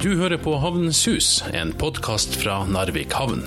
Du hører på Havnens hus, en podkast fra Narvik havn.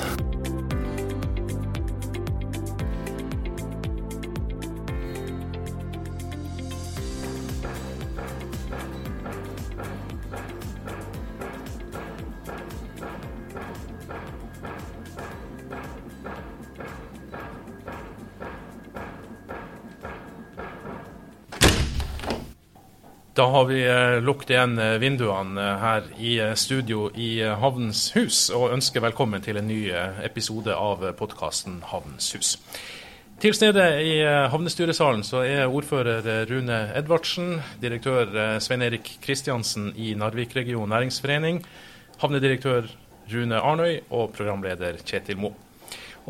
Da har vi eh, lukket igjen eh, vinduene eh, her i studio i Havnens hus, og ønsker velkommen til en ny episode av podkasten Havnens hus. Til stede i havnestyresalen så er ordfører Rune Edvardsen, direktør Svein Erik Kristiansen i Narvik-region næringsforening, havnedirektør Rune Arnøy og programleder Kjetil Moe.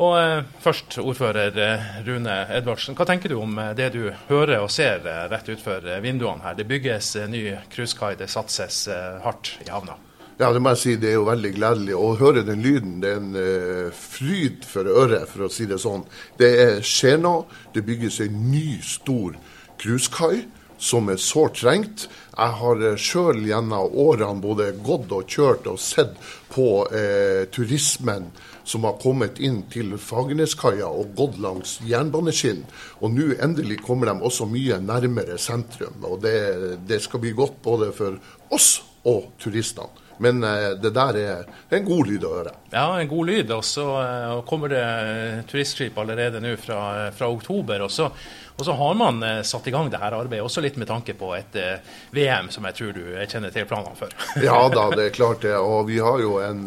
Og eh, først, ordfører eh, Rune Edvardsen. Hva tenker du om eh, det du hører og ser rett utenfor vinduene her? Det bygges ny cruisekai, det satses hardt i havna. Ja, det må jeg si. Det er jo veldig gledelig å høre den lyden. Det er en fryd for øret, for å si det sånn. Det er skjer nå. Det bygges en ny, stor cruisekai som er sårt trengt. Jeg har sjøl gjennom årene både gått og kjørt og sett på eh, turismen som har kommet inn til Fagerneskaia og gått langs jernbaneskinn. Og nå endelig kommer de også mye nærmere sentrum. Og det, det skal bli godt både for oss og turistene. Men eh, det der er en god lyd å høre. Ja, en god lyd. Og så eh, kommer det eh, turistskip allerede nå fra, fra oktober. Og så, og så har man satt i gang det her arbeidet, også litt med tanke på et VM som jeg tror du kjenner til planene for. Ja da, det er klart det. Og vi har jo en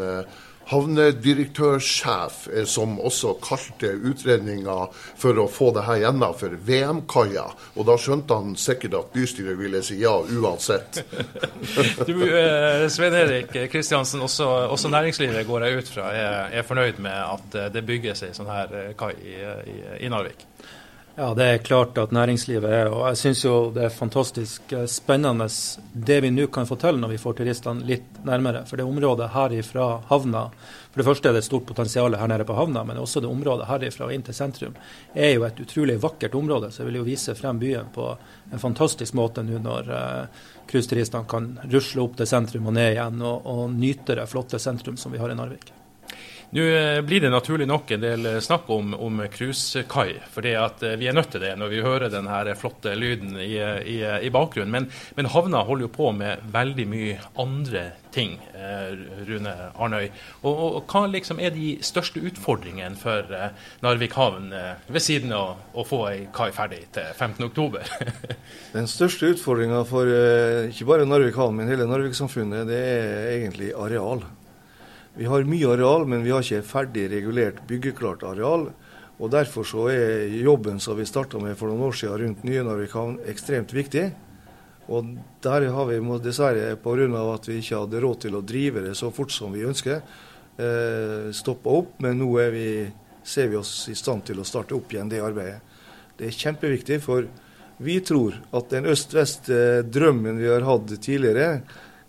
havnedirektørsjef eh, som også kalte utredninga for å få det her gjennom for VM-kaia. Og da skjønte han sikkert at bystyret ville si ja uansett. Du, eh, Svein Erik Kristiansen, også, også næringslivet går jeg ut fra er, er fornøyd med at eh, det bygges ei sånn her kai i, i, i Narvik? Ja, det er klart at næringslivet er, og jeg syns jo det er fantastisk eh, spennende det vi nå kan fortelle når vi får turistene litt nærmere. For det området her ifra havna, for det første er det et stort potensial her nede på havna, men også det området herifra og inn til sentrum er jo et utrolig vakkert område. Så jeg vil jo vise frem byen på en fantastisk måte nå når uh, cruiseturistene kan rusle opp til sentrum og ned igjen og, og nyte det flotte sentrum som vi har i Narvik. Nå eh, blir det naturlig nok en del eh, snakk om, om cruisekai, fordi eh, vi er nødt til det når vi hører den flotte lyden i, i, i bakgrunnen. Men, men, havna holder jo på med veldig mye andre ting, Rune Arnøy. Og, og, og, hva liksom er de største utfordringene for Narvik havn, ved siden av å få ei kai ferdig til 15.10? den største utfordringa for ikke bare Narvik havn, men hele Narvik-samfunnet, det er egentlig areal. Vi har mye areal, men vi har ikke ferdig regulert byggeklart areal. og Derfor så er jobben som vi starta med for noen år siden rundt nye Narvik havn ekstremt viktig. Og der har vi dessverre, pga. at vi ikke hadde råd til å drive det så fort som vi ønsker, eh, stoppa opp. Men nå vi, ser vi oss i stand til å starte opp igjen det arbeidet. Det er kjempeviktig, for vi tror at den øst-vest-drømmen vi har hatt tidligere,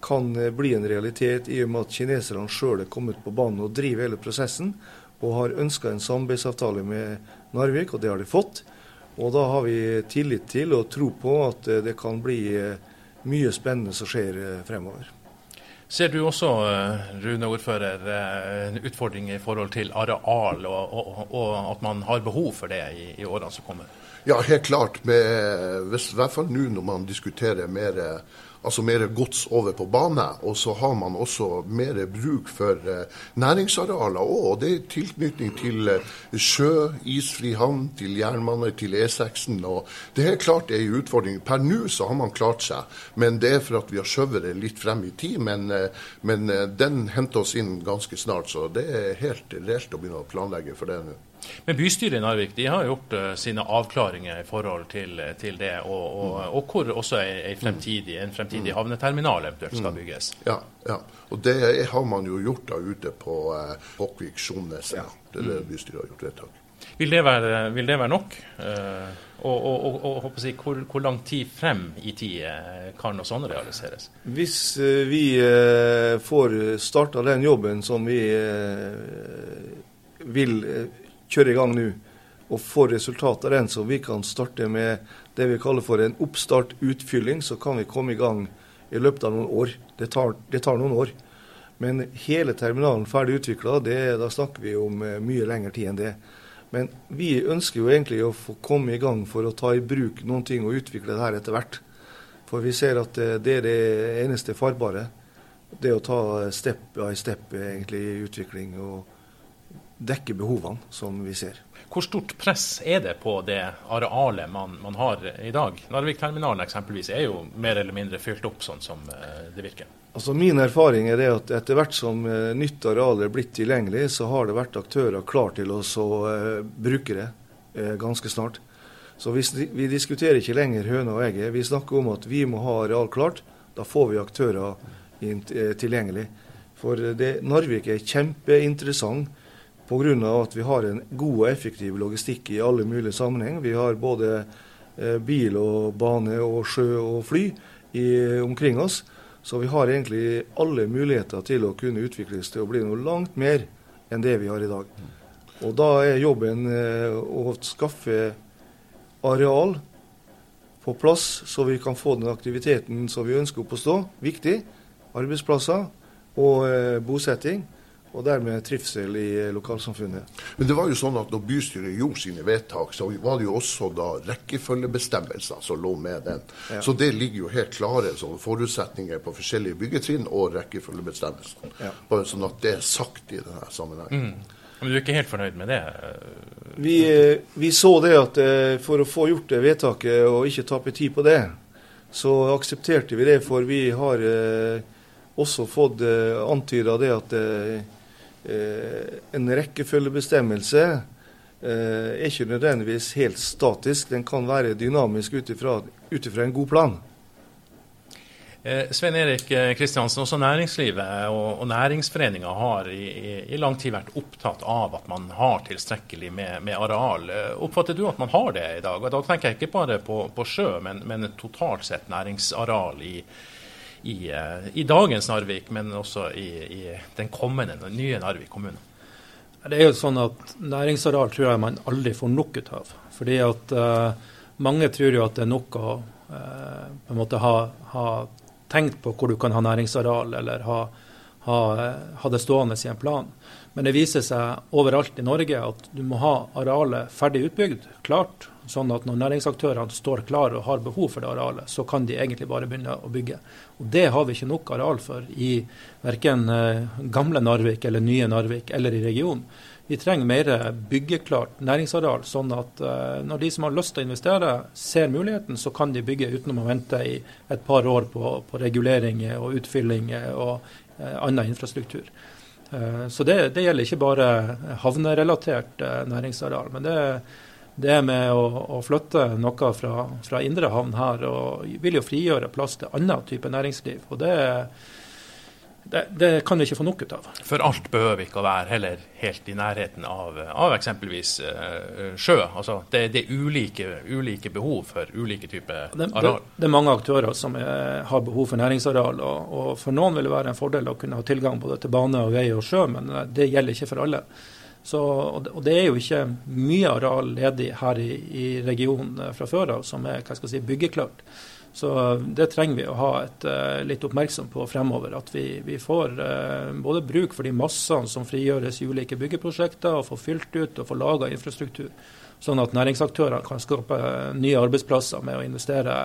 kan eh, bli en realitet i og med at kineserne sjøl er kommet på banen og driver hele prosessen, og har ønska en samarbeidsavtale med Narvik, og det har de fått. Og da har vi tillit til og tro på at eh, det kan bli eh, mye spennende som skjer fremover. Ser du også, Rune ordfører, en utfordring i forhold til areal, og, og, og at man har behov for det i, i årene som kommer? Ja, helt klart. Med, hvis, I hvert fall nå når man diskuterer mer altså mer gods over på bane. Og så har man også mer bruk for eh, næringsarealer òg. Og det er tilknytning til eh, sjø, isfri havn, til jernbane, til E6-en. Og det er klart det er en utfordring. Per nå så har man klart seg, men det er for at vi har skjøvet det litt frem i tid. Men, eh, men den henter oss inn ganske snart, så det er helt reelt å begynne å planlegge for det nå. Men bystyret i Narvik de har gjort uh, sine avklaringer i forhold til, til det, og, og, mm. og, hvor også en fremtidig, en fremtidig mm. havneterminal eventuelt skal mm. bygges. Ja, ja. og det har man jo gjort da ute på uh, Håkvik-Skjomnes. Ja. Det er det bystyret har gjort vedtak. Vil det være, vil det være nok? Uh, og, og, og, og si, hvor, hvor, lang tid frem i tid kan noe sånt realiseres? Hvis vi får starta den jobben som vi vil kjøre i gang nå og få resultat av den, så vi kan starte med det vi kaller for en oppstart-utfylling, så kan vi komme i gang i løpet av noen år. Det tar, det tar noen år. Men hele terminalen ferdig utvikla, da snakker vi om eh, mye lengre tid enn det. Men vi ønsker jo egentlig å få komme i gang for å ta i bruk noen ting og utvikle det her etter hvert. For vi ser at eh, det er det eneste farbare. Det å ta step by step egentlig i utvikling og dekke behovene som vi ser. Hvor stort press er det på det arealet man, man har i dag? Narvikterminalen eksempelvis er jo mer eller mindre fylt opp sånn som eh, det virker. Altså Min erfaring er det at etter hvert som uh, nytt areal er blitt tilgjengelig, så har det vært aktører klar til å uh, bruke det ganske snart. Så vi, vi, diskuterer ikke lenger høna og egget. Vi snakker om at vi må ha areal klart. Da får vi aktører tilgjengelig. For det, Narvik er kjempeinteressant pga. at vi har en god og effektiv logistikk i alle mulige sammenheng. Vi har både eh, bil og bane og sjø og fly i, omkring oss. Så vi har egentlig alle muligheter til å kunne utvikles til å bli noe langt mer enn det vi har i dag. Og da er jobben eh, å skaffe areal på plass, så vi kan få den aktiviteten som vi ønsker opp å stå, viktig. Arbeidsplasser og eh, bosetting og dermed trivsel i eh, lokalsamfunnet. Men det var jo sånn at når bystyret gjorde sine vedtak, så var det jo også da rekkefølgebestemmelser som lå med den. Ja. Så det ligger jo helt klare sånn forutsetninger på forskjellige byggetrinn og rekkefølgebestemmelser. Ja. Bare sånn at det er sagt i denne sammenhengen. Mm. Men du er ikke helt fornøyd med det? Vi, eh, vi, så det at eh, for å få gjort det vedtaket og ikke tape tid på det, så aksepterte vi det. For vi har også fått antyda det at en rekkefølgebestemmelse eh, er ikke nødvendigvis helt statisk. Den kan være dynamisk ut ifra en god plan. Eh, Svein Erik Kristiansen, også næringslivet og, og næringsforeninga har i, i, i, lang tid vært opptatt av at man har tilstrekkelig med, med, areal. Oppfatter du at man har det i dag? Og da tenker jeg ikke bare på, på sjø, men, men, totalt sett næringsareal i, i, eh, i dagens Narvik, men også i, i, den kommende, den nye Narvik kommune? Det er jo sånn at Næringsareal tror jeg man aldri får nok ut av. Fordi at uh, Mange tror jo at det er nok å uh, på en måte ha, ha, tenkt på hvor du kan ha næringsareal, eller ha, ha, ha stående i en plan. Men det viser seg overalt i Norge at du må ha arealet ferdig utbygd, klart. Sånn at når næringsaktørene står klare og har behov for det arealet, så kan de egentlig bare begynne å bygge. Og Det har vi ikke nok areal for i verken eh, gamle Narvik eller nye Narvik eller i regionen. Vi trenger mer byggeklart næringsareal, sånn at uh, når de som har lyst til å investere, ser muligheten, så kan de bygge uten å vente i et par år på, på reguleringer og utfyllinger og annen infrastruktur. Uh, så det, det, gjelder ikke bare havnerelatert næringsareal. men det er det med å, å flytte noe fra, fra, indre havn her og vil jo frigjøre plass til annen type næringsliv. og det, det, det, kan vi ikke få nok ut av. For alt behøver ikke å være heller helt i nærheten av, av eksempelvis uh, sjø. Altså, det, det er ulike, ulike, behov for ulike typer areal. Det, er mange aktører som er, har behov for næringsareal. Og, og, For noen vil det være en fordel å kunne ha tilgang både til bane, og vei og sjø, men eh, det gjelder ikke for alle. Så, og det er jo ikke mye areal ledig her i, i regionen eh, fra før av som er hva skal jeg si, byggeklart. Så det trenger vi å ha et, uh, litt oppmerksom på fremover. At vi, vi får uh, både bruk for de massene som frigjøres i ulike byggeprosjekter, og får fylt ut og får laga infrastruktur. Sånn at næringsaktørene kan skape nye arbeidsplasser med å investere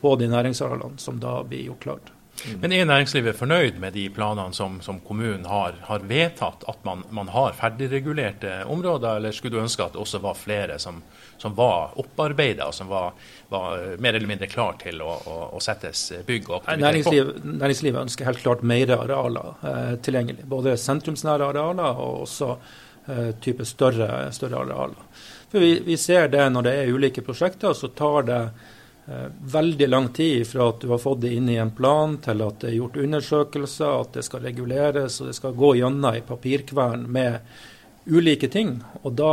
på de næringsarealene som da blir gjort klart. Mm. Men er næringslivet fornøyd med de planene som, som kommunen har, har, vedtatt? At man, man, har ferdigregulerte områder, eller skulle du ønske at det også var flere som, som var opparbeida, og som var, var, mer eller mindre klar til å, å, å settes bygg og aktivitet på? Næringslivet ønsker helt klart mer arealer eh, tilgjengelig. Både sentrumsnære arealer og også eh, type større, større arealer. For vi, vi ser det når det er ulike prosjekter, så tar det Eh, veldig lang tid fra at du har fått det inn i en plan, til at det er gjort undersøkelser, at det skal reguleres og det skal gå gjennom ei papirkvern med ulike ting. Og da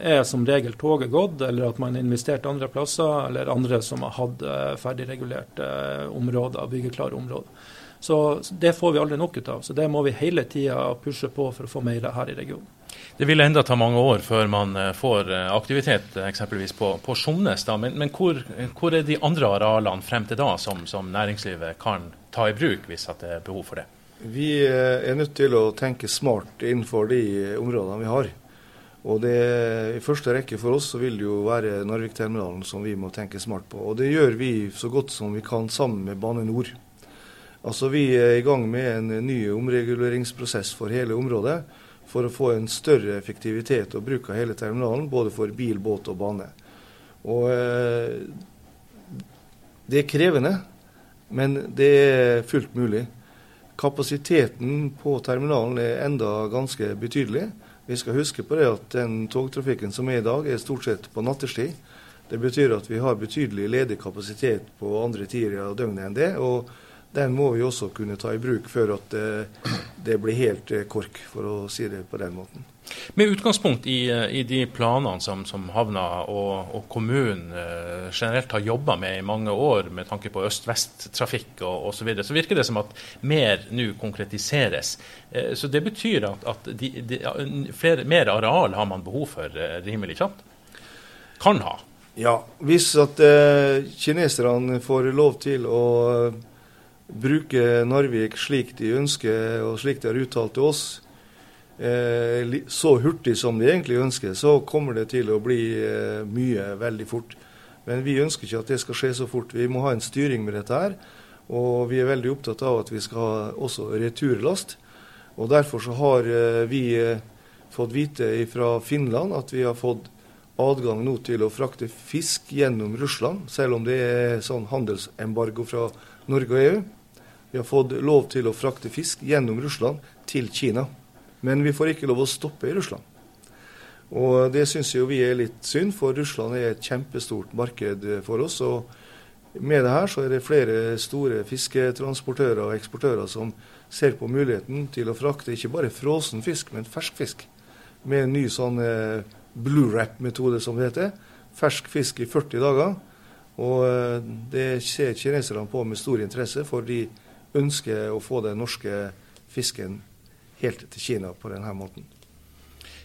er som regel toget gått, eller at man har investert andre plasser, eller andre som har hatt eh, ferdigregulerte eh, områder, byggeklare områder. Så det får vi aldri nok ut av. Så det må vi hele tida pushe på for å få mer her i regionen. Det vil enda ta mange år før man eh, får aktivitet eksempelvis på, på Skjomnes. Men, men hvor, hvor, er de andre arealene frem til da som, som, næringslivet kan ta i bruk hvis det er behov for det? Vi eh, er nødt til å tenke smart innenfor de områdene vi har. Og det, I første rekke for oss så vil det jo være Narvik-terminalen som vi må tenke smart på. Og det gjør vi så godt som vi kan sammen med Bane Nor. Altså Vi er i gang med en ny omreguleringsprosess for hele området for å få en større effektivitet og bruk av hele terminalen, både for bil, båt og bane. Og eh, Det er krevende, men det er fullt mulig. Kapasiteten på terminalen er enda ganske betydelig. Vi skal huske på det at den togtrafikken som er i dag, er stort sett på nattestid. Det betyr at vi har betydelig ledig kapasitet på andre tider av døgnet enn det. og den må vi også kunne ta i bruk før at det, blir helt eh, kork, for å si det på den måten. Med utgangspunkt i, eh, i de planene som, som havna og, og kommunen eh, generelt har jobba med i mange år med tanke på øst-vest-trafikk og osv., så, videre, så virker det som at mer nå konkretiseres. Så det betyr at, at de, de, flere, mer areal har man behov for rimelig kjapt? Kan ha. Ja, hvis at eh, kineserne får lov til å bruke Narvik slik de ønsker og slik de har uttalt til oss, Eh, så hurtig som de egentlig ønsker, så kommer det til å bli eh, mye veldig fort. Men vi ønsker ikke at det skal skje så fort. Vi må ha en styring med dette her. Og vi er veldig opptatt av at vi skal ha også returlast. Og derfor så har eh, vi fått vite fra Finland at vi har fått adgang nå til å frakte fisk gjennom Russland, selv om det er sånn handelsembargo fra Norge og EU. Vi har fått lov til å frakte fisk gjennom Russland til Kina. Men vi får ikke lov å stoppe i Russland. Og det syns jo vi er litt synd, for Russland er et kjempestort marked for oss. og med det her så er det flere store fisketransportører og eksportører som ser på muligheten til å frakte ikke bare frossen fisk, men fersk fisk. Med en ny sånn eh, blue wrap-metode, som det heter. Fersk fisk i 40 dager. Og eh, det ser kineserne på med stor interesse, for de ønsker å få den norske fisken helt til Kina på denne måten.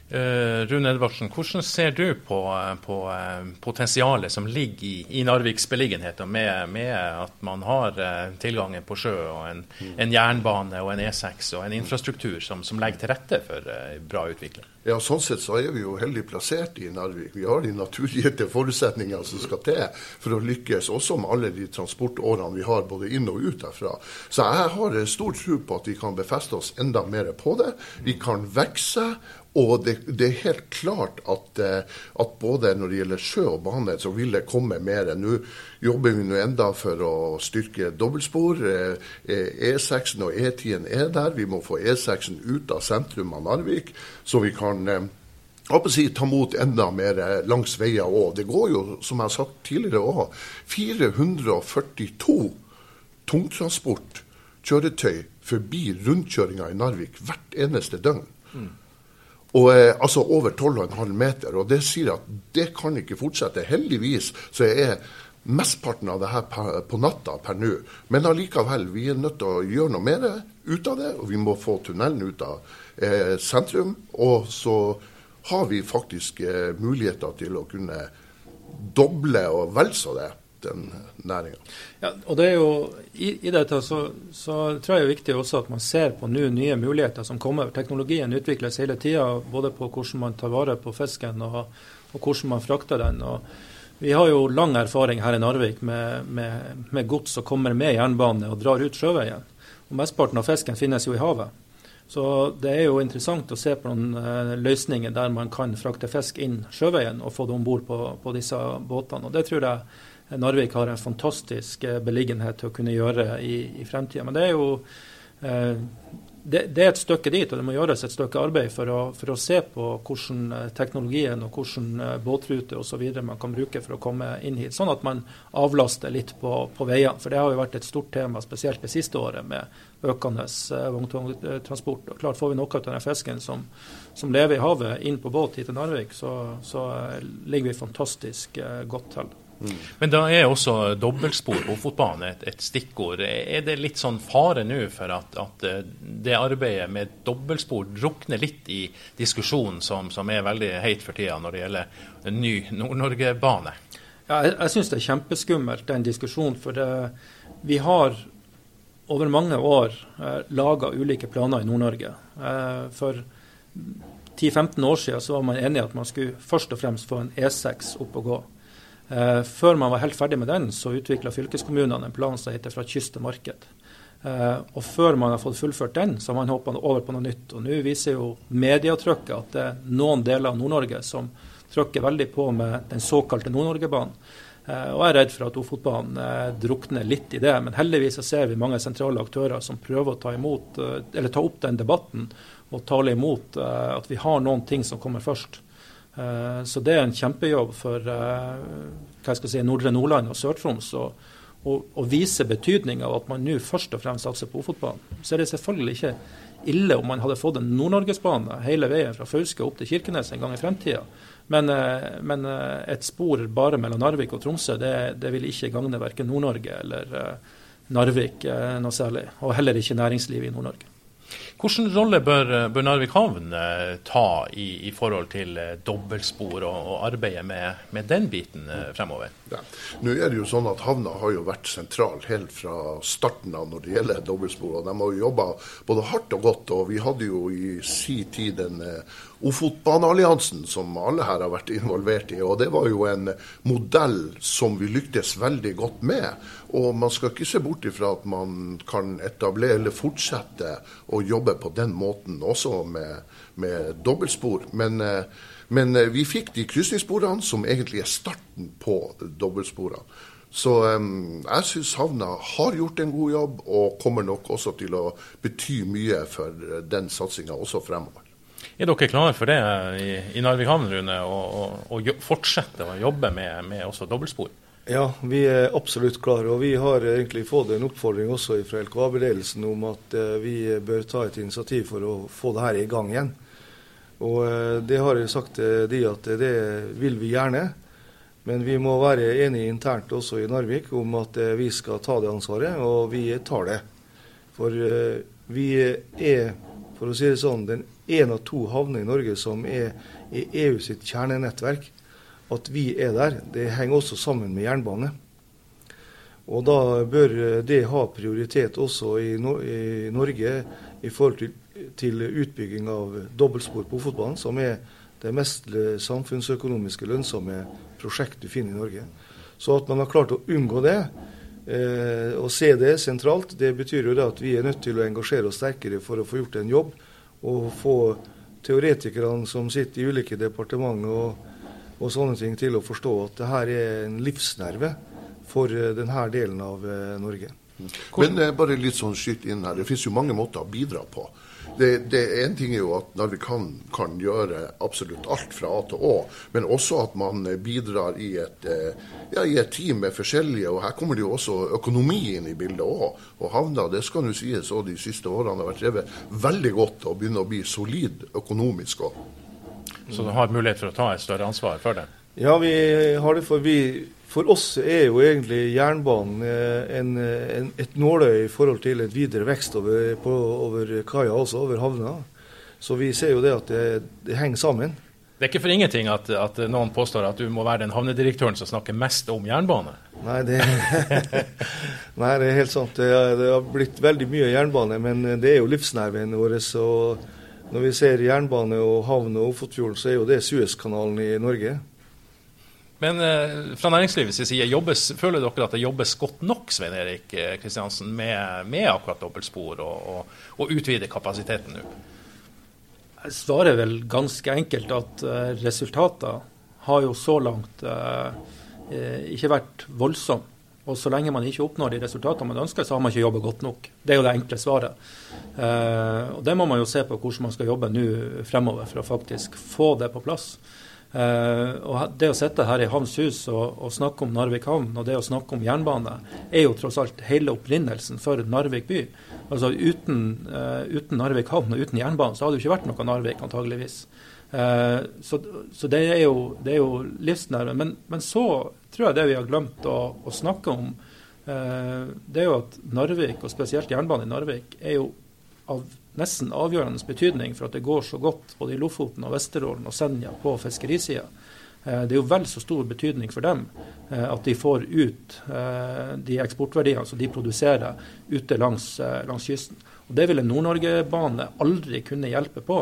Uh, Rune Edvardsen, hvordan ser du på, på uh, potensialet som ligger i, i Narviks beliggenhet, med, med, at man har uh, tilgangen på sjø og en, mm. en, jernbane og en E6 og en infrastruktur som, som legger til rette for bra utvikling? Ja, Sånn sett så er vi jo heldig plassert i Narvik. Vi har de naturgitte forutsetningene som skal til for å lykkes, også med alle de transportårene vi har både inn og ut derfra. Så jeg har stor tro på at vi kan befeste oss enda mer på det. Vi kan vokse. Og det, det, er helt klart at, eh, at, både når det gjelder sjø og bane, så vil det komme mer. Nå jobber vi nå enda for å styrke dobbeltspor. E6 eh, og E10 er der. Vi må få E6 ut av sentrum av Narvik, så vi kan eh, si, ta mot enda mer langs veier òg. Det går jo, som jeg har sagt tidligere òg, 442 tungtransport kjøretøy forbi rundkjøringa i Narvik hvert eneste døgn. Mm. Og eh, altså over 12,5 meter. Og det sier at det kan ikke fortsette. Heldigvis så er mesteparten av det her på natta per nå. Men allikevel, vi er nødt til å gjøre noe mer ut av det. Og vi må få tunnelen ut av eh, sentrum. Og så har vi faktisk eh, muligheter til å kunne doble og vel så det den næringa. Ja, og det er jo, I, i dette så, så, tror jeg det er viktig også at man ser på nå nye muligheter som kommer. Teknologien utvikles hele tida, både på hvordan man tar vare på fisken og, og hvordan man frakter den. og vi har jo lang erfaring her i Narvik med, med, med gods som kommer med jernbane og drar ut sjøveien. Og Mesteparten av fisken finnes jo i havet. Så det er jo interessant å se på noen uh, løsninger der man kan frakte fisk inn sjøveien og få det om bord på, på, disse båtene. Og Det tror jeg Narvik har en fantastisk eh, beliggenhet til å kunne gjøre i, i fremtida. Men det er jo eh, det, det, er et stykke dit, og det må gjøres et stykke arbeid for å, for å se på hvordan eh, teknologien og hvordan båtruter osv. man kan bruke for å komme inn hit. Sånn at man avlaster litt på, på veiene. For det har jo vært et stort tema, spesielt det siste året, med økende vogntransport. Og klart Får vi noe av den fisken som, som, lever i havet, inn på båt hit til Narvik, så, så ligger vi fantastisk godt til. Men da er også dobbeltspor på fotbane et, et, stikkord. Er det litt sånn fare nå for at, at, eh, det arbeidet med dobbeltspor drukner litt i diskusjonen som, som er veldig heit for tida når det gjelder en ny Nord-Norge-bane? Jeg synes det er kjempeskummelt den diskusjonen, for vi har over mange år eh, laga ulike planer i Nord-Norge. Eh, for 10-15 år siden så var man enig at man skulle først og fremst få en E6 opp og gå. Eh, før man var helt ferdig med den, så utvikla fylkeskommunene en plan som heter 'Fra kyst til marked'. Eh, og før man har fått fullført den, så har man hoppa over på noe nytt. Og nå viser jo medietrykket at det er noen deler av Nord-Norge som trykker veldig på med den såkalte Nord-Norge-banen. Eh, og jeg er redd for at Ofotbanen drukner litt i det. Men heldigvis ser vi mange sentrale aktører som prøver å ta, imot, ta opp den debatten og tale imot at vi har noen ting som kommer først. Eh, så det er en kjempejobb for eh, hva skal jeg si, Nordre Nordland og Sør-Troms å vise betydning av at man nå først og fremst satser på Ofotbanen. Så er det selvfølgelig ikke ille om man hadde fått en Nord-Norgesbane hele veien fra Fauske opp til Kirkenes en gang i fremtida. Men, men, et spor bare mellom Narvik og Tromsø, det, det vil ikke gagne verken Nord-Norge eller Narvik noe særlig. Og heller ikke næringslivet i Nord-Norge. Hvilken rolle bør, bør, Narvik havn eh, ta i, i, forhold til eh, dobbeltspor og, og arbeidet med, med, den biten eh, fremover? Ja. Nå er det jo sånn at Havna har jo vært sentral helt fra starten av når det gjelder dobbeltspor. og De har jo jobba både hardt og godt. og Vi hadde jo i si tid den Ofotbanealliansen, som alle her har vært involvert i. og Det var jo en modell som vi lyktes veldig godt med. Og man skal ikke se bort ifra at man kan etablere eller fortsette å jobbe på den måten, også med, med dobbeltspor. Men, eh, men, eh, vi fikk de krysningssporene som egentlig er starten på dobbeltsporene. Så um, jeg syns havna har gjort en god jobb, og kommer nok også til å bety mye for den satsinga også fremover. Er dere klare for det i, i Narvik havn, Rune, å fortsette å jobbe med, med også dobbeltspor? Ja, vi er absolutt klare. Og vi har egentlig fått en oppfordring også fra LKAB-ledelsen om at vi bør ta et initiativ for å få det her i gang igjen. Og uh, det har jeg sagt de at det vil vi gjerne. Men vi må være enige internt også i Narvik om at uh, vi skal ta det ansvaret, og vi tar det. For vi er, for å si det sånn, den én av to havner i Norge som er i EU sitt kjernenettverk. At vi er der, det henger også sammen med jernbane. Og da bør det ha prioritet også i, Norge i forhold til, til utbygging av dobbeltspor på Ofotbanen, som er det mest samfunnsøkonomiske lønnsomme prosjektet du finner i Norge. Så at man har klart å unngå det, eh, og se det sentralt, det betyr jo det at vi er nødt til å engasjere oss sterkere for å få gjort en jobb og få teoretikerne som sitter i ulike departementer og, og, sånne ting, til å forstå at det her er en livsnerve for eh, denne delen av eh, Norge. Men eh, bare litt sånn skyt inn her. Det finnes jo mange måter å bidra på det, det En ting er jo at Narvik kan, kan, gjøre absolutt alt fra A til Å, men også at man bidrar i et, eh, ja, i et team med forskjellige. og Her kommer det jo også økonomi inn i bildet òg. Og havna det skal jo sies og de siste årene har vært drevet veldig godt og begynner å bli solid økonomisk òg. Så du har mulighet for å ta et større ansvar for det? Ja, vi har det. For vi for oss er jo egentlig jernbanen eh, en, en, et nåløye i forhold til et videre vekst over, på, over kaia, altså over havna. Så vi ser jo det at det, det henger sammen. Det er ikke for ingenting at, at, noen påstår at du må være den havnedirektøren som snakker mest om jernbane? Nei, det, Nei, det er helt sant. Det, det, har blitt veldig mye jernbane, men det er jo livsnerven vår. Og når vi ser jernbane og havn og Ofotfjorden, så er jo det Suezkanalen i Norge. Men eh, fra næringslivets side, jobbes, føler dere at det jobbes godt nok Svein Erik Kristiansen, med, med, akkurat dobbeltspor og, og, og utvide kapasiteten nå? Jeg svarer vel ganske enkelt at uh, resultatene har jo så langt uh, ikke vært voldsomme. Og så lenge man ikke oppnår de resultatene man ønsker, så har man ikke jobbet godt nok. Det er jo det enkle svaret. Uh, og Det må man jo se på hvordan man skal jobbe nå fremover for å faktisk få det på plass. Uh, og Det å sitte her i Havns hus og, og, snakke om Narvik havn og det å snakke om jernbane, er jo tross alt hele opprinnelsen for Narvik by. Altså Uten, uh, uten Narvik havn og uten jernbanen så hadde det jo ikke vært noe Narvik, antageligvis. Uh, så, så det, er jo, det, jo, livsnerven. Men, men, så tror jeg det vi har glemt å, å snakke om, det er jo at Narvik, og spesielt jernbanen i Narvik, er jo av nesten avgjørende betydning for at det går så godt både i Lofoten og Vesterålen og Senja på fiskerisida. Eh, det er jo vel så stor betydning for dem eh, at de får ut eh, de eksportverdiene som de produserer ute langs, langs kysten. Og Det vil en Nord-Norge-bane aldri kunne hjelpe på.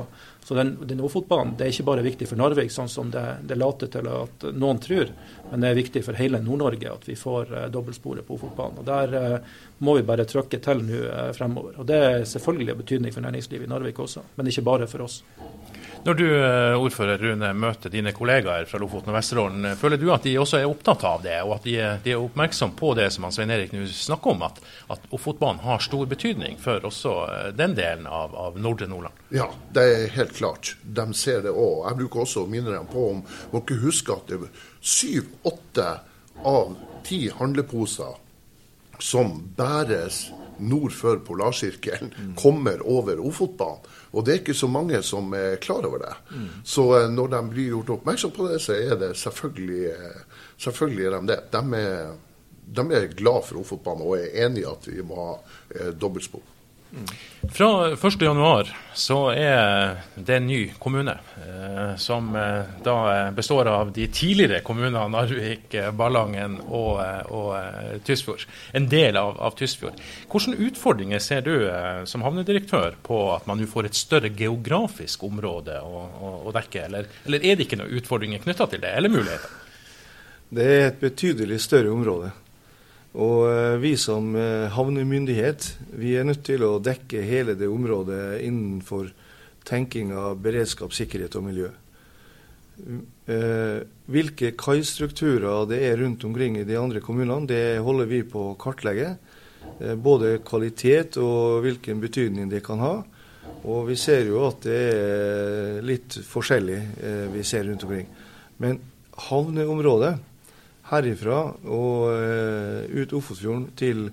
Så den, den Ofotbanen er ikke bare viktig for Narvik, sånn som det, det later til at noen tror, men det er viktig for hele Nord-Norge at vi får uh, dobbeltsporet på Ofotbanen. Og Der uh, må vi bare trykke til nå uh, fremover. Og Det er selvfølgelig betydning for næringslivet i Narvik også, men ikke bare for oss. Når du, eh, ordfører Rune, møter dine kollegaer fra Lofoten og Vesterålen, eh, føler du at de også er opptatt av det, og at de, de er oppmerksom på det som Svein Erik nå snakker om, at, at Ofotbanen har stor betydning for også eh, den delen av, av Nordre Nordland? Ja, det er helt klart. De ser det òg. Jeg bruker også å minne dem på om dere husker at syv-åtte av ti handleposer som bæres nord for polarsirkelen, mm. kommer over Ofotbanen. Og det er ikke så mange som er klar over det. Mm. Så eh, når de blir gjort oppmerksom på det, så er det selvfølgelig, eh, selvfølgelig er de det. De er, de er glad for Ofotbanen og er enig i at vi må ha eh, dobbeltspor. Fra 1.1 så er det en ny kommune, eh, som eh, da består av de tidligere kommunene Narvik, eh, Ballangen og, eh, og eh, Tysfjord. En del av, av, Tysfjord. Hvilke utfordringer ser du eh, som havnedirektør på at man nå får et større geografisk område å, å, å dekke, eller, eller, er det ikke noen utfordringer knytta til det, eller muligheter? Det er et betydelig større område. Og eh, vi som eh, havnemyndighet vi er nødt til å dekke hele det området innenfor tenking av beredskap, sikkerhet og miljø. Eh, hvilke kaistrukturer det er rundt omkring i de andre kommunene, det holder vi på å kartlegge. Både kvalitet og hvilken betydning det kan ha. Og vi ser jo at det er litt forskjellig vi ser rundt omkring. Men havneområdet herifra og uh, ut Ofotfjorden til,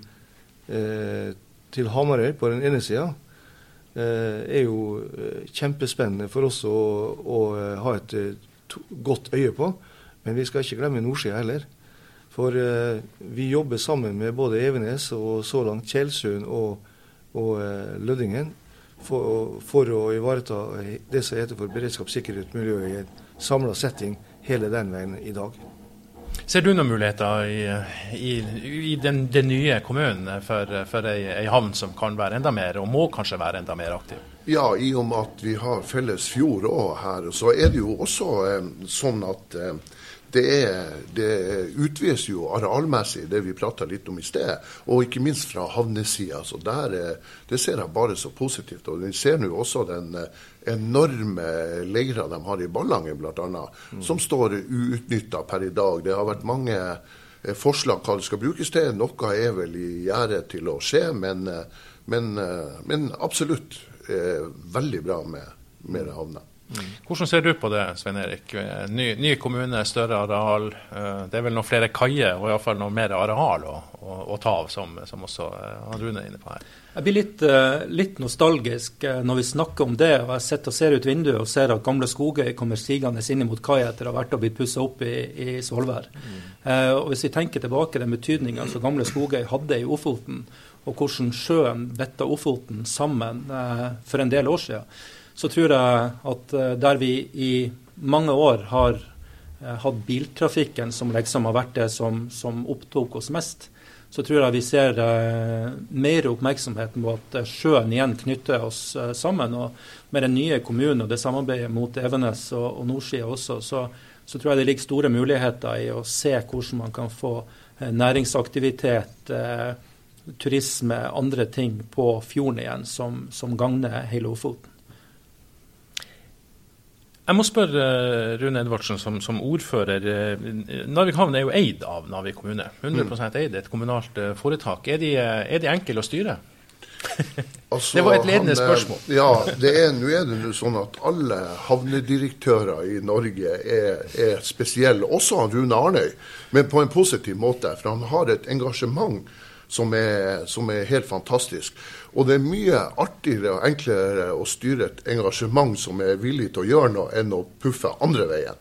uh, til Hamarøy på den ene sida, uh, er jo kjempespennende for oss å, å ha et godt øye på. Men vi skal ikke glemme nordsida heller. For vi jobber sammen med både Evenes og så langt Tjeldsund og, og Lødingen for, for, å ivareta det som heter for beredskap, sikkerhet miljø i en samla setting hele den veien i dag. Ser du noen muligheter i, i, i den, den, nye kommunen for, for ei, ei, havn som kan være enda mer, og må kanskje være enda mer aktiv? Ja, i og med at vi har felles fjord òg her, så er det jo også eh, sånn at eh, det, er, det utvides jo arealmessig, det vi prata litt om i sted. Og ikke minst fra havnesida. Så der, det ser jeg bare så positivt. Og vi ser nå også den eh, enorme leira de har i Ballangen bl.a., mm. som står uutnytta per i dag. Det har vært mange eh, forslag hva det skal brukes til. Noe er vel i gjære til å skje, men, eh, men, men absolutt veldig bra med, med havna. Hvordan ser du på det, Svein Erik? Ny, ny, kommune, større areal. Eh, det er vel noen flere kaier og iallfall noe mer areal å, å, å ta av, som, som også eh, Rune er inne på her. Jeg blir litt, eh, litt, nostalgisk når vi snakker om det. og Jeg sitter og ser ut vinduet og ser at gamle Skogøy kommer stigende inn mot kaia etter å ha vært og blitt pussa opp i, i Svolvær. Mm. Eh, og Hvis vi tenker tilbake den betydninga som gamle Skogøy hadde i Ofoten, og hvordan sjøen betta Ofoten sammen eh, for en del år siden, så tror jeg at eh, der vi i mange år har eh, hatt biltrafikken som liksom har vært det som, som opptok oss mest, så tror jeg vi ser eh, mer oppmerksomhet på at eh, sjøen igjen knytter oss eh, sammen. Og med den nye kommunen og det samarbeidet mot Evenes og, og nordsida også, så, så, tror jeg det ligger store muligheter i å se hvordan man kan få eh, næringsaktivitet, turisme, andre ting på fjorden igjen som, som gagner hele Ofoten. Jeg må spørre eh, Rune Edvardsen som, som ordfører. Eh, Narvik havn er jo eid av Narvik kommune. 100 mm. eid, et kommunalt eh, foretak. Er de, er de enkle å styre? Altså, det var et ledende spørsmål. Ja, det er, nå er det sånn at alle havnedirektører i Norge er, er spesielle. Også han Rune Arnøy, men på en positiv måte. For han har et engasjement som er, som er helt fantastisk. Og det er mye artigere og enklere å styre et engasjement som er villig til å gjøre noe, enn å puffe andre veien.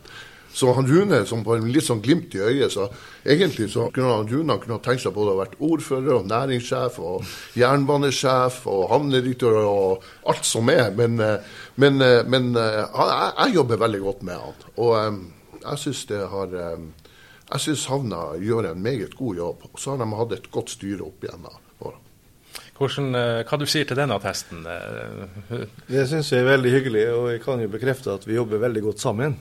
Så han Rune, som på en litt sånn glimt i øyet, så egentlig så kunne han Rune kunne tenkt seg både å vært ordfører og næringssjef og jernbanesjef og havnedirektør og alt som er. Men, eh, men, eh, men eh, jeg, jeg, jobber veldig godt med han. Og Jeg syns det har jeg syns havna gjør en meget god jobb. Og så har de hatt et godt styre opp igjennom. Hvordan, eh, hva du sier til denne testen? Det syns jeg er veldig hyggelig, og jeg kan jo bekrefte at vi jobber veldig godt sammen.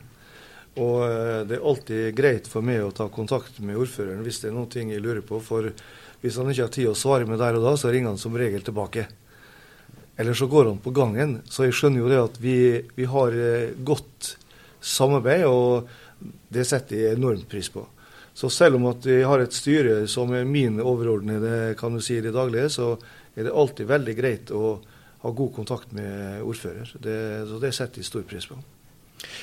Og det er alltid greit for meg å ta kontakt med ordføreren hvis det er noe jeg lurer på. For hvis han ikke har tid å svare med der og da, så ringer han som regel tilbake. Eller så går han på gangen. Så jeg skjønner jo det at vi, vi har godt samarbeid, og det setter jeg enormt pris på. Så selv om at vi har et styre som er min overordnede kan du si i det daglige, så er det alltid veldig greit å ha god kontakt med ordfører. Det, så det setter jeg stor pris på.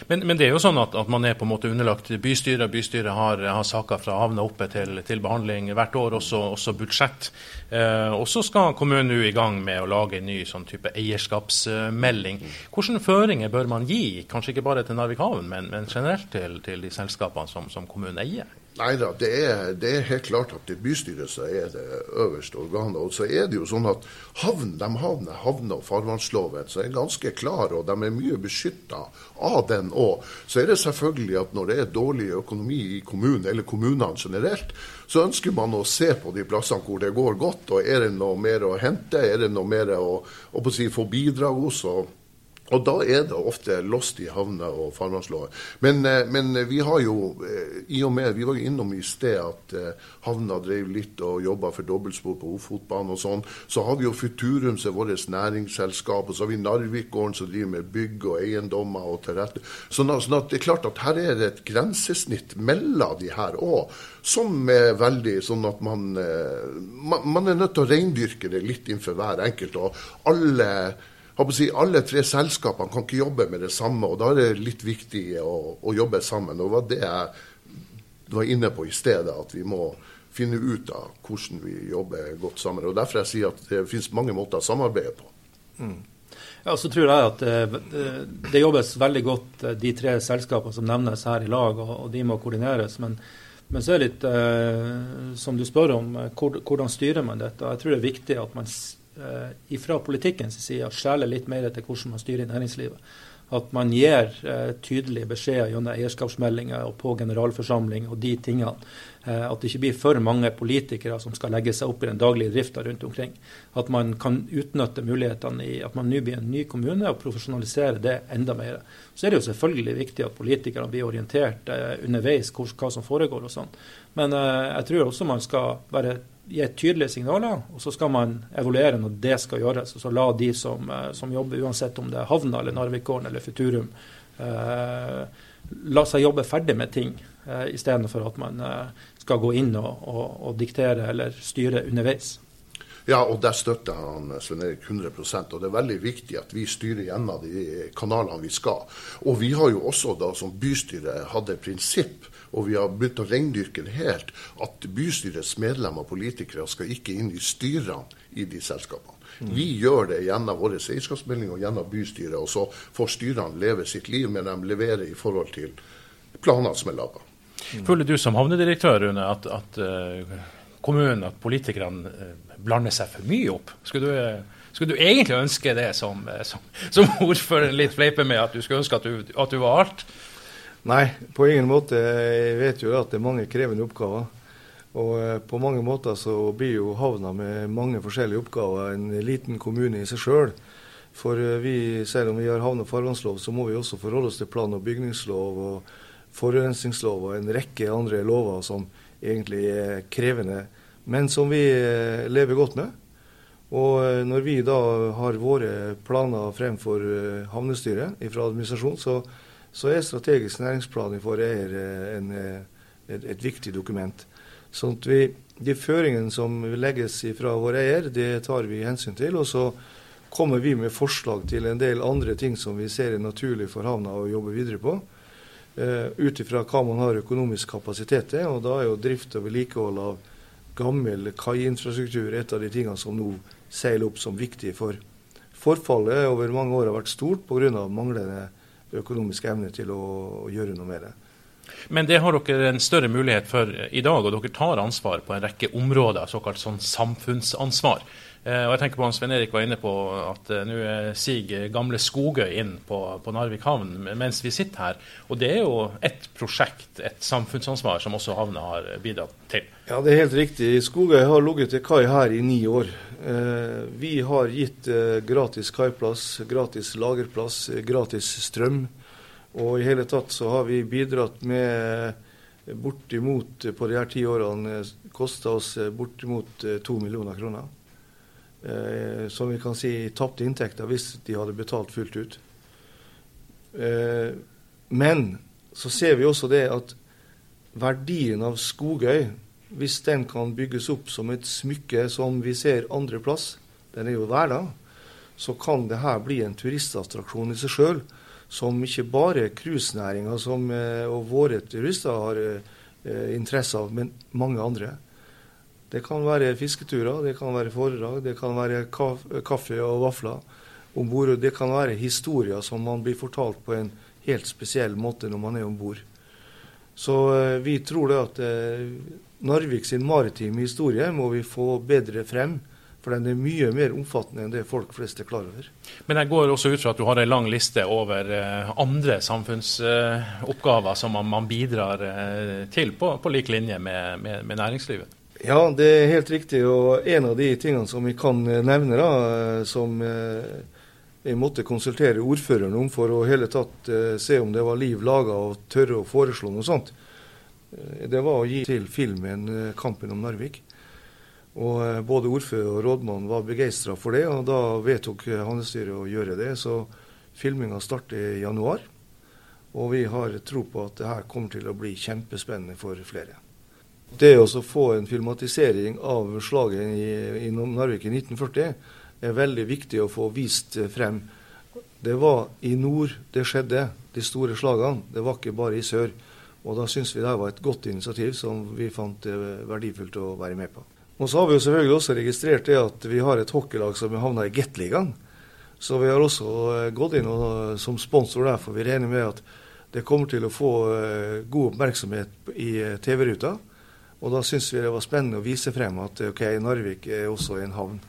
Men, men, det er jo sånn at, at, man er på en måte underlagt bystyret. Bystyret har, har saker fra havna oppe til, til, behandling hvert år, også, også budsjett. Eh, og så skal kommunen nå i gang med å lage en ny sånn type eierskapsmelding. Hvilke føringer bør man gi, kanskje ikke bare til Narvik havn, men, men generelt til, til, de selskapene som, som kommunen eier? Nei da, det, det, er helt klart at bystyret er det øverste organet. Og så er det jo sånn at havn, de havner, havne- og farvannsloven så er ganske klar, og de er mye beskytta av den òg. Så er det selvfølgelig at når det er dårlig økonomi i kommunen, eller kommunene generelt, så ønsker man å se på de plassene hvor det går godt. og Er det noe mer å hente? Er det noe mer å, å si, få bidrag hos? og og da er det ofte lost i havner og farvannslover. Men, eh, men, vi har jo, eh, i og med, vi var jo innom i sted at eh, havna drev litt og jobba for dobbeltspor på Ofotbanen og sånn. Så har vi jo Futurum som er vårt næringsselskap, og så har vi Narvikgården som driver med bygg og eiendommer og tilrette. Sånn, sånn at det er klart at her er det et grensesnitt mellom de her òg, som er veldig sånn at man, man, man er nødt til å reindyrke det litt innenfor hver enkelt. og alle si, alle tre selskapene kan ikke jobbe med det samme, og da er det litt viktig å, å jobbe sammen. Og det var det jeg var inne på i stedet, at vi må finne ut av hvordan vi jobber godt sammen. Og Derfor jeg sier at det finnes mange måter å samarbeide på. Mm. Ja, så tror jeg at det, eh, det, jobbes veldig godt, eh, de tre selskapene som nevnes her i lag, og, og de må koordineres. Men, men, så er det litt, eh, som du spør om, hvordan styrer man dette? Jeg tror det er viktig at man eh, fra politikkens side skjeler litt mer til hvordan man styrer næringslivet. At man gir eh, tydelige beskjeder gjennom eierskapsmeldinger og på generalforsamling og de tingene. Eh, at det ikke blir for mange politikere som skal legge seg opp i den daglige drifta rundt omkring. At man kan utnytte mulighetene i at man nå blir en ny kommune og profesjonalisere det enda mer. Så er det jo selvfølgelig viktig at politikerne blir orientert eh, underveis hva som foregår og sånn. Men eh, jeg tror også man skal være gi tydelige signaler, og så skal man evaluere når det skal gjøres. og så La de som, eh, som jobber, uansett om det er Havna eller Narvikgården eller Futurum, eh, la seg jobbe ferdig med ting, eh, istedenfor at man eh, skal gå inn og, og, og, diktere eller styre underveis. Ja, og der støtter han Svein Erik 100% og Det er veldig viktig at vi styrer gjennom de kanalene vi skal. Og vi har jo også da som bystyre hatt et prinsipp og vi har begynt å rendyrke det helt, at bystyrets medlemmer og politikere skal ikke inn i styrene i de selskapene. Mm. Vi gjør det gjennom vår eierskapsmelding og gjennom bystyret, og så får styrene leve sitt liv, men de leverer i forhold til planene som er laga. Mm. Føler du som havnedirektør, Rune, at, at uh, kommunen, at politikerne uh, blander seg for mye opp? Skulle du, uh, skulle du egentlig ønske det som, som, som ordføreren litt fleiper med, at du skulle ønske at du, at du var alt? Nei, på ingen måte. Jeg vet jo at det er mange krevende oppgaver. Og eh, på mange måter så blir jo havna med mange forskjellige oppgaver en liten kommune i seg sjøl. For eh, vi, selv om vi har havne- og farvannslov, så må vi også forholde oss til plan- og bygningslov og forurensningslov og en rekke andre lover som egentlig er krevende, men som vi eh, lever godt med. Og når vi da har våre planer fremfor havnestyret fra administrasjonen, så så er strategisk næringsplan for eier en, et, et, viktig dokument. Sånn at vi, De føringene som legges fra vår eier, det tar vi hensyn til. Og så kommer vi med forslag til en del andre ting som vi ser er naturlig for havna å jobbe videre på. Uh, Ut ifra hva man har økonomisk kapasitet til. Og da er jo drift og vedlikehold av gammel kaiinfrastruktur et av de tingene som nå seiler opp som viktig. For forfallet over mange år har vært stort pga. manglende økonomisk evne til å, å gjøre noe med det. Men det har dere en større mulighet for i dag, og dere tar ansvar på en rekke områder, såkalt sånn samfunnsansvar. Eh, og jeg tenker på han Svein Erik var inne på at uh, nå siger gamle Skogøy inn på, på, Narvik havn mens vi sitter her. Og det er jo et prosjekt, et samfunnsansvar, som også havna har bidratt til. Ja, det er helt riktig. Skogøy har ligget til kai her i ni år. Uh, vi har gitt uh, gratis kaiplass, gratis lagerplass, gratis strøm. Og i hele tatt så har vi bidratt med bortimot på de her ti årene kosta oss bortimot to millioner kroner eh, som vi kan si tapte inntekter hvis de hadde betalt fullt ut. Eh, men så ser vi også det at verdien av Skogøy, hvis den kan bygges opp som et smykke som vi ser andre plass, den er jo verda, så kan det her bli en turistattraksjon i seg sjøl, som ikke bare cruisenæringa eh, og våre turister har eh, interesse av, men mange andre. Det kan være fisketurer, det kan være foredrag, det kan være kaffe og vafler om bord. Det kan være historier som man blir fortalt på en helt spesiell måte når man er om bord. Så eh, vi tror det at Narvik sin maritime historie må vi få bedre frem. For den er mye mer omfattende enn det folk flest er klar over. Men jeg går også ut fra at du har en lang liste over eh, andre samfunnsoppgaver som man, bidrar eh, til, på, på lik linje med, med, med næringslivet. Ja, det er helt riktig. Og en av de tingene som vi kan eh, nevne, da, som jeg måtte konsultere ordføreren om for å hele tatt se om det var liv laga og tørre å foreslå noe sånt, det var å gi til filmen 'Kampen om Narvik'. Og Både ordfører og rådmann var begeistra for det, og da vedtok handelsstyret å gjøre det. Så filminga starter i januar. Og vi har tro på at det her kommer til å bli kjempespennende for flere. Det å få en filmatisering av slaget i, i Narvik i 1940 er veldig viktig å få vist frem. Det var i nord det skjedde, de store slagene. Det var ikke bare i sør. Og da syns vi det var et godt initiativ som vi fant verdifullt å være med på. Og så har vi jo selvfølgelig også registrert det at vi har et hockeylag som har havna i Gateligaen. Så vi har også eh, gått inn og, som sponsor der, for vi regner med at det kommer til å få eh, god oppmerksomhet i eh, TV-ruta. Og da syns vi det var spennende å vise frem at ok, Narvik er også en havn.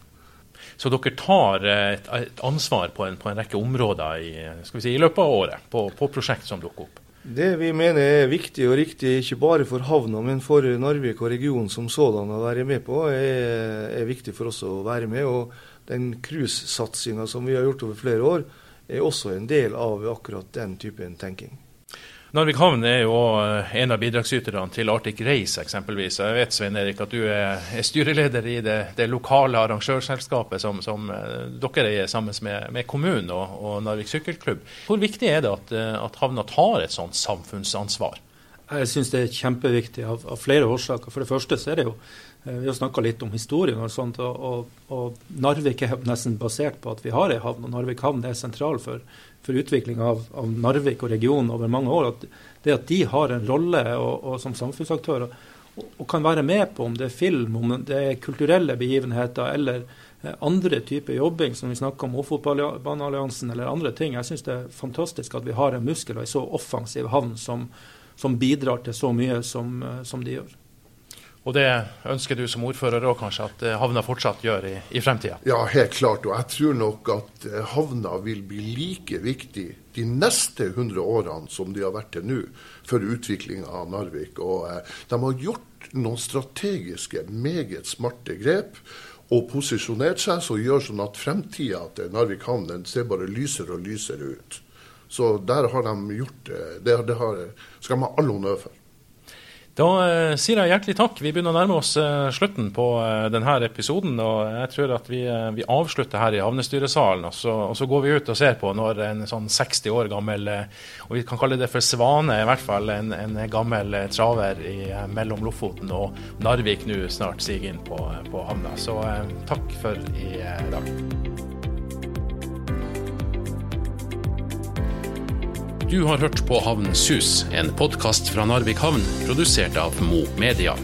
Så dere tar et ansvar på en, på en, rekke områder i, si, i, løpet av året, på, på prosjekt som dukker opp? Det vi mener er viktig og riktig, ikke bare for havna, men for Narvik og regionen som sådan å være med på, er, er viktig for oss å være med. Og den cruisesatsinga som vi har gjort over flere år, er også en del av akkurat den typen tenking. Narvik havn er jo eh, en av bidragsyterne til Arctic Race, eksempelvis. Jeg vet Svein Erik, at du er, styreleder i det, det lokale arrangørselskapet som, som, eh, dere eier sammen med, med kommunen og, og, Narvik sykkelklubb. Hvor viktig er det at, eh, at havna tar et sånt samfunnsansvar? Jeg syns det er kjempeviktig av, av, flere årsaker. For det første så er det jo Vi har snakka litt om historien og sånt, og, og, og, Narvik er nesten basert på at vi har ei havn. Og Narvik havn er sentral for for utvikling av, av, Narvik og regionen over mange år. At det at de har en rolle og, og som samfunnsaktører og, og, kan være med på om det er film, om det er kulturelle begivenheter eller eh, andre typer jobbing, som vi snakker om Ofotbanealliansen eller andre ting. Jeg syns det er fantastisk at vi har en muskel og en så offensiv havn som, som bidrar til så mye som, eh, som de gjør. Og det ønsker du som ordfører òg kanskje at eh, havna fortsatt gjør i, i fremtida? Ja, helt klart. Og jeg tror nok at eh, havna vil bli like viktig de neste 100 årene som de har vært til nå, for utviklinga av Narvik. Og eh, de har gjort noen strategiske, meget smarte grep. Og posisjonert seg som gjør sånn at fremtida til Narvik havn ser bare lysere og lysere ut. Så der har de gjort det. Det, det har, skal de ha all honnør for. Da eh, sier jeg hjertelig takk. Vi begynner å nærme oss eh, slutten på eh, denne episoden. og Jeg tror at vi, eh, vi avslutter her i havnestyresalen, og så, og så, går vi ut og ser på når en sånn 60 år gammel, eh, og vi kan kalle det for Svane, i hvert fall en, en gammel eh, traver i, mellom Lofoten og Narvik nå snart siger inn på, på havna. Så takk for i dag. Du har hørt på Havnens hus, en podkast fra Narvik havn, produsert av Mo Media.